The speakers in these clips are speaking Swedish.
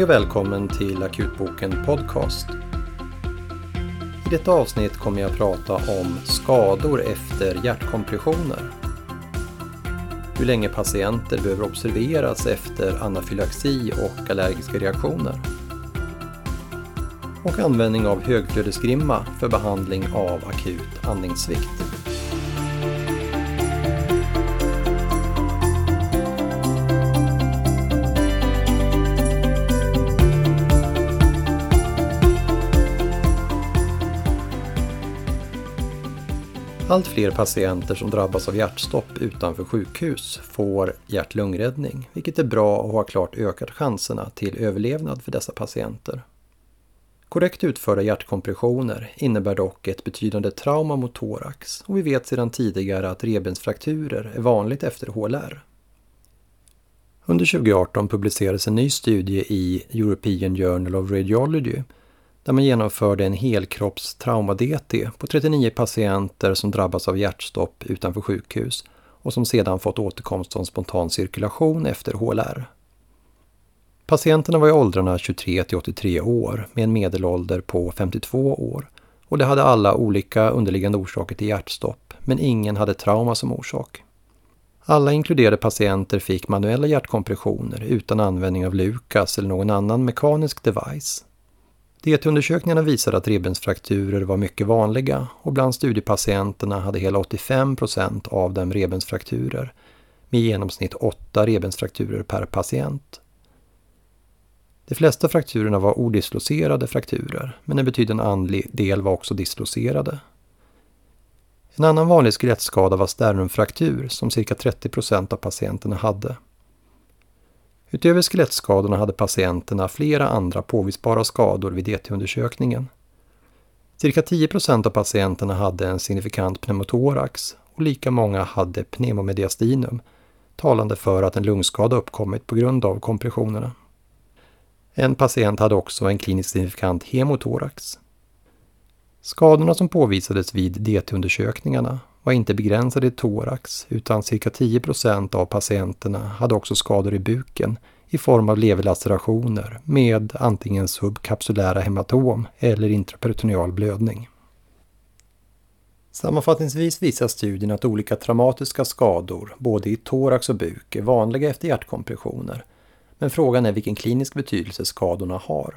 Hej och välkommen till Akutboken Podcast. I detta avsnitt kommer jag att prata om skador efter hjärtkompressioner. Hur länge patienter behöver observeras efter anafylaxi och allergiska reaktioner. Och användning av högflödesgrimma för behandling av akut andningssvikt. Allt fler patienter som drabbas av hjärtstopp utanför sjukhus får hjärt-lungräddning, vilket är bra och har klart ökat chanserna till överlevnad för dessa patienter. Korrekt utförda hjärtkompressioner innebär dock ett betydande trauma mot thorax och vi vet sedan tidigare att revbensfrakturer är vanligt efter HLR. Under 2018 publicerades en ny studie i European Journal of Radiology där man genomförde en helkropps traumadet på 39 patienter som drabbats av hjärtstopp utanför sjukhus och som sedan fått återkomst av spontan cirkulation efter HLR. Patienterna var i åldrarna 23 till 83 år med en medelålder på 52 år och de hade alla olika underliggande orsaker till hjärtstopp men ingen hade trauma som orsak. Alla inkluderade patienter fick manuella hjärtkompressioner utan användning av Lukas eller någon annan mekanisk device. DT-undersökningarna visade att revbensfrakturer var mycket vanliga och bland studiepatienterna hade hela 85 procent av dem revbensfrakturer med i genomsnitt 8 revbensfrakturer per patient. De flesta frakturerna var odislocerade frakturer, men en betydande del var också dislocerade. En annan vanlig skelettskada var sternumfraktur som cirka 30 procent av patienterna hade. Utöver skelettskadorna hade patienterna flera andra påvisbara skador vid DT-undersökningen. Cirka 10 procent av patienterna hade en signifikant pneumotorax och lika många hade pneumomediastinum, talande för att en lungskada uppkommit på grund av kompressionerna. En patient hade också en kliniskt signifikant hemotorax. Skadorna som påvisades vid DT-undersökningarna var inte begränsade i thorax utan cirka 10 procent av patienterna hade också skador i buken i form av leverlacerationer med antingen subkapsulära hematom eller intraperitoneal blödning. Sammanfattningsvis visar studien att olika traumatiska skador, både i thorax och buk, är vanliga efter hjärtkompressioner. Men frågan är vilken klinisk betydelse skadorna har.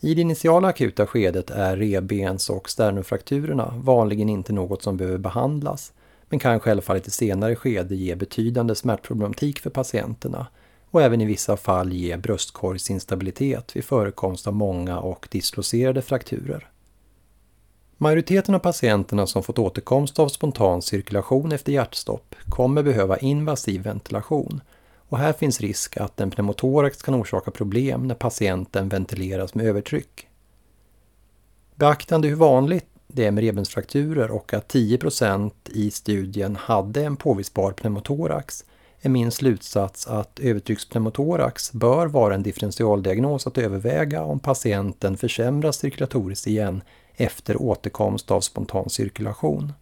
I det initiala akuta skedet är revbens och sternumfrakturerna vanligen inte något som behöver behandlas, men kan självfallet i senare skede ge betydande smärtproblematik för patienterna och även i vissa fall ge bröstkorgsinstabilitet vid förekomst av många och dislocerade frakturer. Majoriteten av patienterna som fått återkomst av spontan cirkulation efter hjärtstopp kommer behöva invasiv ventilation och här finns risk att en pneumotorax kan orsaka problem när patienten ventileras med övertryck. Beaktande hur vanligt det är med revbensfrakturer och att 10% i studien hade en påvisbar pneumotorax är min slutsats att övertryckspneumotorax bör vara en differentialdiagnos att överväga om patienten försämras cirkulatoriskt igen efter återkomst av spontan cirkulation.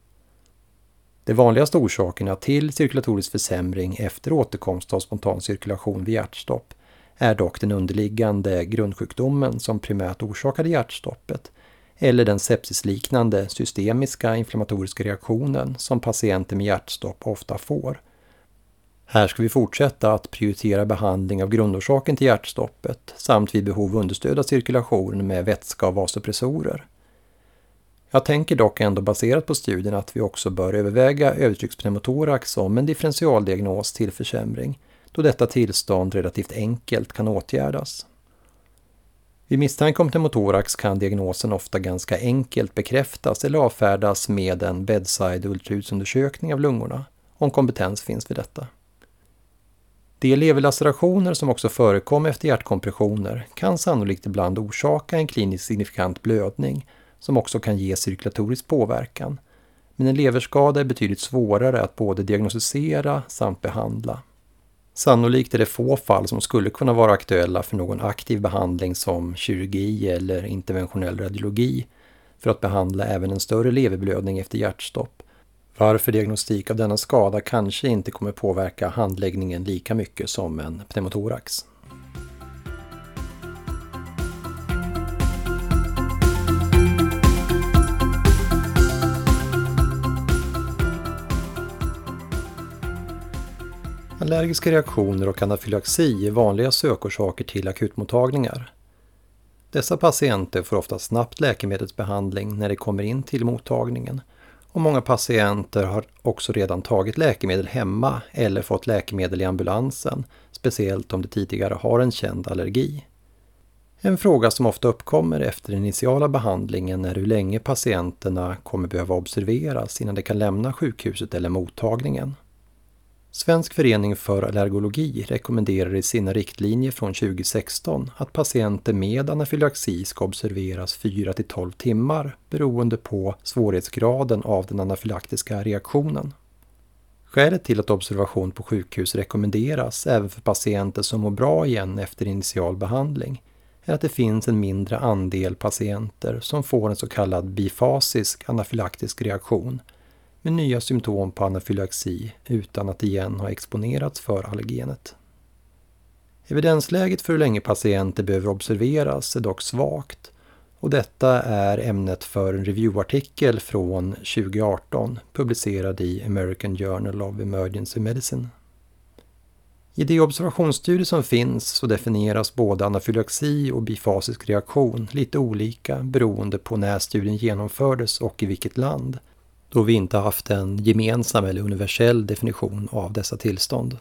De vanligaste orsakerna till cirkulatorisk försämring efter återkomst av spontan cirkulation vid hjärtstopp är dock den underliggande grundsjukdomen som primärt orsakade hjärtstoppet eller den sepsisliknande systemiska inflammatoriska reaktionen som patienter med hjärtstopp ofta får. Här ska vi fortsätta att prioritera behandling av grundorsaken till hjärtstoppet samt vid behov understödja cirkulationen med vätska och vasopressorer. Jag tänker dock ändå baserat på studien att vi också bör överväga övertryckspneumotorax som en differentialdiagnos till försämring, då detta tillstånd relativt enkelt kan åtgärdas. Vid misstanke om pneumotorax kan diagnosen ofta ganska enkelt bekräftas eller avfärdas med en bedside ultraljudsundersökning av lungorna, om kompetens finns vid detta. De leverlacerationer som också förekom efter hjärtkompressioner kan sannolikt ibland orsaka en kliniskt signifikant blödning som också kan ge cirkulatorisk påverkan. Men en leverskada är betydligt svårare att både diagnostisera samt behandla. Sannolikt är det få fall som skulle kunna vara aktuella för någon aktiv behandling som kirurgi eller interventionell radiologi för att behandla även en större leverblödning efter hjärtstopp. Varför diagnostik av denna skada kanske inte kommer påverka handläggningen lika mycket som en pneumotorax. Allergiska reaktioner och anafylaxi är vanliga sökorsaker till akutmottagningar. Dessa patienter får ofta snabbt läkemedelsbehandling när de kommer in till mottagningen och många patienter har också redan tagit läkemedel hemma eller fått läkemedel i ambulansen, speciellt om de tidigare har en känd allergi. En fråga som ofta uppkommer efter den initiala behandlingen är hur länge patienterna kommer behöva observeras innan de kan lämna sjukhuset eller mottagningen. Svensk förening för allergologi rekommenderar i sina riktlinjer från 2016 att patienter med anafylaxi ska observeras 4-12 timmar beroende på svårighetsgraden av den anafylaktiska reaktionen. Skälet till att observation på sjukhus rekommenderas även för patienter som mår bra igen efter initial behandling är att det finns en mindre andel patienter som får en så kallad bifasisk anafylaktisk reaktion med nya symptom på anafylaxi utan att igen ha exponerats för allergenet. Evidensläget för hur länge patienter behöver observeras är dock svagt och detta är ämnet för en reviewartikel från 2018 publicerad i American Journal of Emergency Medicine. I de observationsstudier som finns så definieras både anafylaxi och bifasisk reaktion lite olika beroende på när studien genomfördes och i vilket land då vi inte haft en gemensam eller universell definition av dessa tillstånd.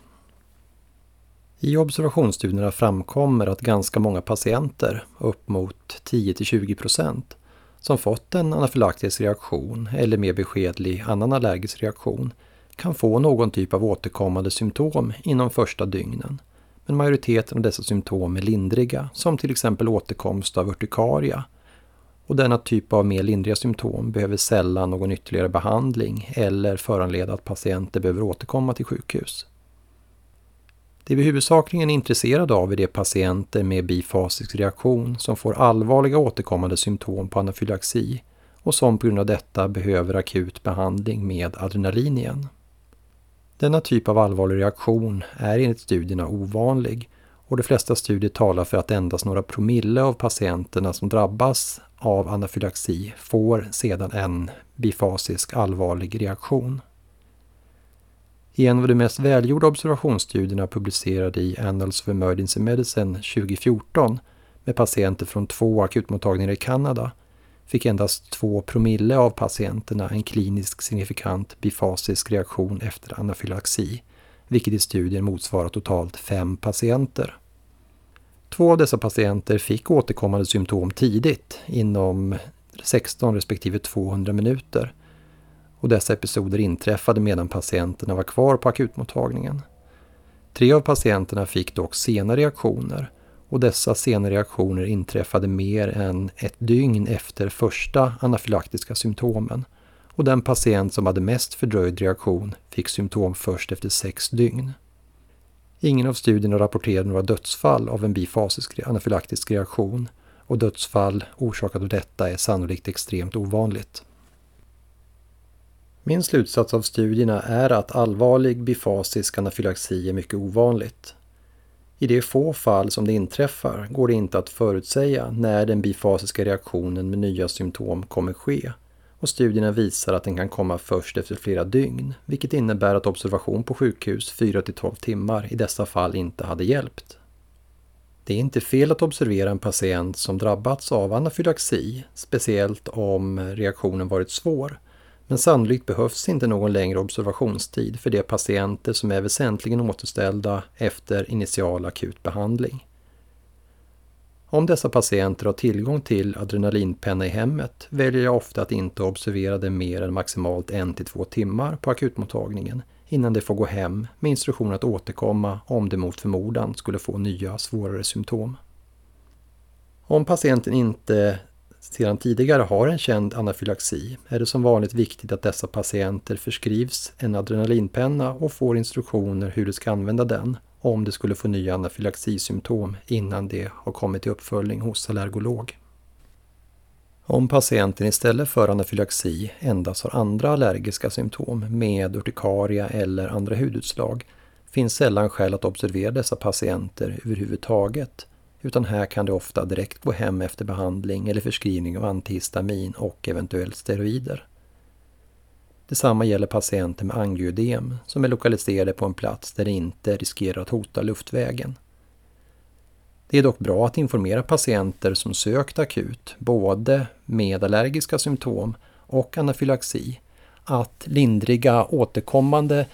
I observationsstudierna framkommer att ganska många patienter, upp mot 10-20% som fått en anafylaktisk reaktion eller mer beskedlig annan allergisk reaktion kan få någon typ av återkommande symptom inom första dygnen. Men majoriteten av dessa symptom är lindriga, som till exempel återkomst av urtikaria och denna typ av mer lindriga symptom behöver sällan någon ytterligare behandling eller föranleda att patienter behöver återkomma till sjukhus. Det vi huvudsakligen är intresserade av är de patienter med bifasisk reaktion som får allvarliga återkommande symptom på anafylaxi och som på grund av detta behöver akut behandling med adrenalin igen. Denna typ av allvarlig reaktion är enligt studierna ovanlig och de flesta studier talar för att endast några promille av patienterna som drabbas av anafylaxi får sedan en bifasisk allvarlig reaktion. I en av de mest välgjorda observationsstudierna publicerad i Annals of Emergency Medicine 2014 med patienter från två akutmottagningar i Kanada fick endast 2 promille av patienterna en kliniskt signifikant bifasisk reaktion efter anafylaxi, vilket i studien motsvarar totalt fem patienter. Två av dessa patienter fick återkommande symptom tidigt, inom 16 respektive 200 minuter. Och dessa episoder inträffade medan patienterna var kvar på akutmottagningen. Tre av patienterna fick dock sena reaktioner och dessa sena reaktioner inträffade mer än ett dygn efter första anafylaktiska symptomen. Och den patient som hade mest fördröjd reaktion fick symptom först efter sex dygn. Ingen av studierna rapporterade några dödsfall av en bifasisk anafylaktisk reaktion och dödsfall orsakat av detta är sannolikt extremt ovanligt. Min slutsats av studierna är att allvarlig bifasisk anafylaxi är mycket ovanligt. I de få fall som det inträffar går det inte att förutsäga när den bifasiska reaktionen med nya symptom kommer ske och studierna visar att den kan komma först efter flera dygn, vilket innebär att observation på sjukhus 4-12 timmar i dessa fall inte hade hjälpt. Det är inte fel att observera en patient som drabbats av anafylaxi, speciellt om reaktionen varit svår, men sannolikt behövs inte någon längre observationstid för de patienter som är väsentligen återställda efter initial akut behandling. Om dessa patienter har tillgång till adrenalinpenna i hemmet väljer jag ofta att inte observera dem mer än maximalt en till två timmar på akutmottagningen innan de får gå hem med instruktion att återkomma om de mot förmodan skulle få nya svårare symptom. Om patienten inte sedan tidigare har en känd anafylaxi är det som vanligt viktigt att dessa patienter förskrivs en adrenalinpenna och får instruktioner hur de ska använda den om de skulle få nya anafylaxisymptom innan de har kommit till uppföljning hos allergolog. Om patienten istället för anafylaxi endast har andra allergiska symptom med urtikaria eller andra hudutslag finns sällan skäl att observera dessa patienter överhuvudtaget utan här kan det ofta direkt gå hem efter behandling eller förskrivning av antihistamin och eventuellt steroider. Detsamma gäller patienter med angioödem som är lokaliserade på en plats där det inte riskerar att hota luftvägen. Det är dock bra att informera patienter som sökt akut, både med allergiska symptom och anafylaxi, att lindriga återkommande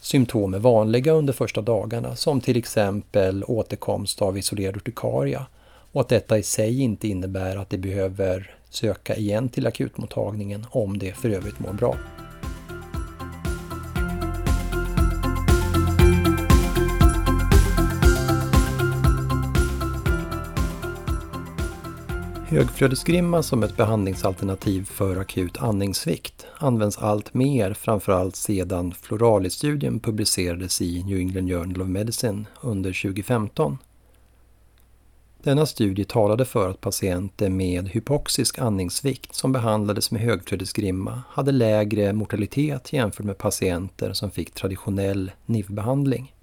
symptom är vanliga under första dagarna, som till exempel återkomst av isolerad urtikaria, och att detta i sig inte innebär att de behöver söka igen till akutmottagningen om de för övrigt mår bra. Högflödesgrimma som ett behandlingsalternativ för akut andningssvikt används allt mer, framförallt sedan Florali-studien publicerades i New England Journal of Medicine under 2015. Denna studie talade för att patienter med hypoxisk andningssvikt som behandlades med högflödesgrimma hade lägre mortalitet jämfört med patienter som fick traditionell NIV-behandling.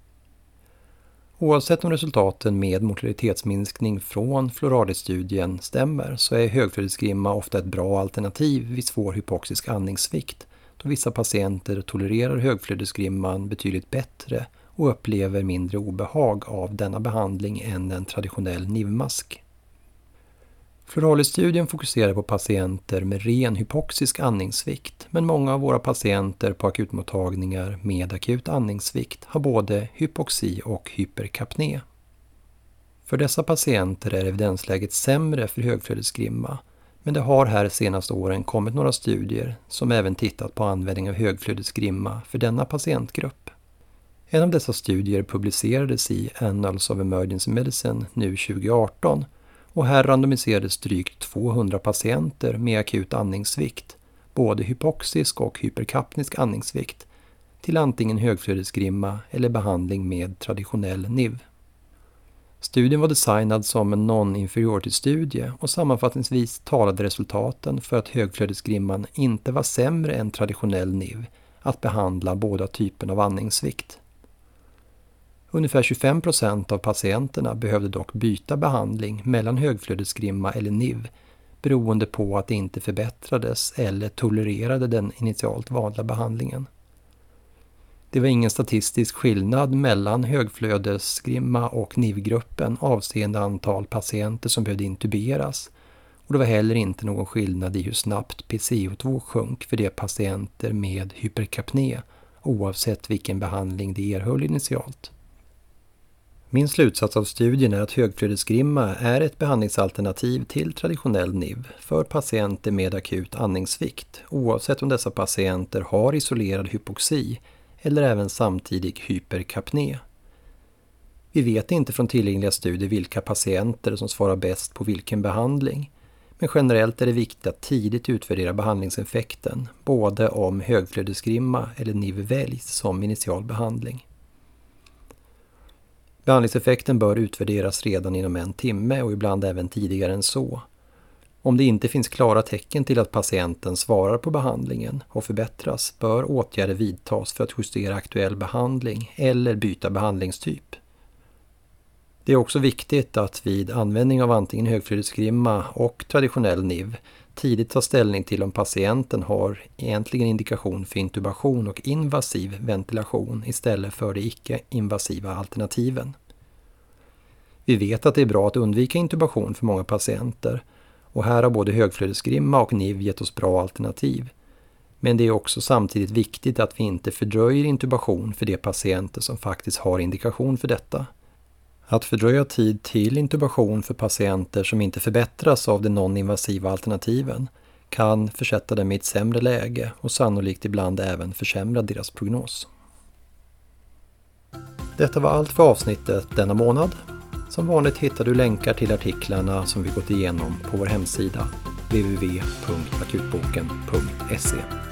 Oavsett om resultaten med mortalitetsminskning från Florali-studien stämmer så är högflödesgrimma ofta ett bra alternativ vid svår hypoxisk andningssvikt då vissa patienter tolererar högflödesgrimman betydligt bättre och upplever mindre obehag av denna behandling än en traditionell NIV-mask. Florali-studien fokuserar på patienter med ren hypoxisk andningssvikt, men många av våra patienter på akutmottagningar med akut andningssvikt har både hypoxi och hyperkapné. För dessa patienter är evidensläget sämre för högflödesgrimma, men det har här senaste åren kommit några studier som även tittat på användning av högflödesgrimma för denna patientgrupp. En av dessa studier publicerades i Annals of Emergency Medicine nu 2018 och här randomiserades drygt 200 patienter med akut andningssvikt, både hypoxisk och hyperkapnisk andningssvikt, till antingen högflödesgrimma eller behandling med traditionell NIV. Studien var designad som en non-inferiority-studie och sammanfattningsvis talade resultaten för att högflödesgrimman inte var sämre än traditionell NIV att behandla båda typerna av andningssvikt. Ungefär 25 procent av patienterna behövde dock byta behandling mellan högflödesgrimma eller NIV beroende på att det inte förbättrades eller tolererade den initialt valda behandlingen. Det var ingen statistisk skillnad mellan högflödesgrimma och NIV-gruppen avseende antal patienter som behövde intuberas och det var heller inte någon skillnad i hur snabbt PCO2 sjönk för de patienter med hyperkapné oavsett vilken behandling de erhöll initialt. Min slutsats av studien är att högflödesgrimma är ett behandlingsalternativ till traditionell NIV för patienter med akut andningssvikt oavsett om dessa patienter har isolerad hypoxi eller även samtidig hyperkapné. Vi vet inte från tillgängliga studier vilka patienter som svarar bäst på vilken behandling. Men generellt är det viktigt att tidigt utvärdera behandlingseffekten, både om högflödesgrimma eller NIV väljs som initial behandling. Behandlingseffekten bör utvärderas redan inom en timme och ibland även tidigare än så. Om det inte finns klara tecken till att patienten svarar på behandlingen och förbättras bör åtgärder vidtas för att justera aktuell behandling eller byta behandlingstyp. Det är också viktigt att vid användning av antingen högflödesgrimma och traditionell NIV tidigt ta ställning till om patienten har egentligen indikation för intubation och invasiv ventilation istället för de icke-invasiva alternativen. Vi vet att det är bra att undvika intubation för många patienter och här har både högflödesgrimma och NIV gett oss bra alternativ. Men det är också samtidigt viktigt att vi inte fördröjer intubation för de patienter som faktiskt har indikation för detta. Att fördröja tid till intubation för patienter som inte förbättras av de non-invasiva alternativen kan försätta dem i ett sämre läge och sannolikt ibland även försämra deras prognos. Detta var allt för avsnittet denna månad. Som vanligt hittar du länkar till artiklarna som vi gått igenom på vår hemsida www.akutboken.se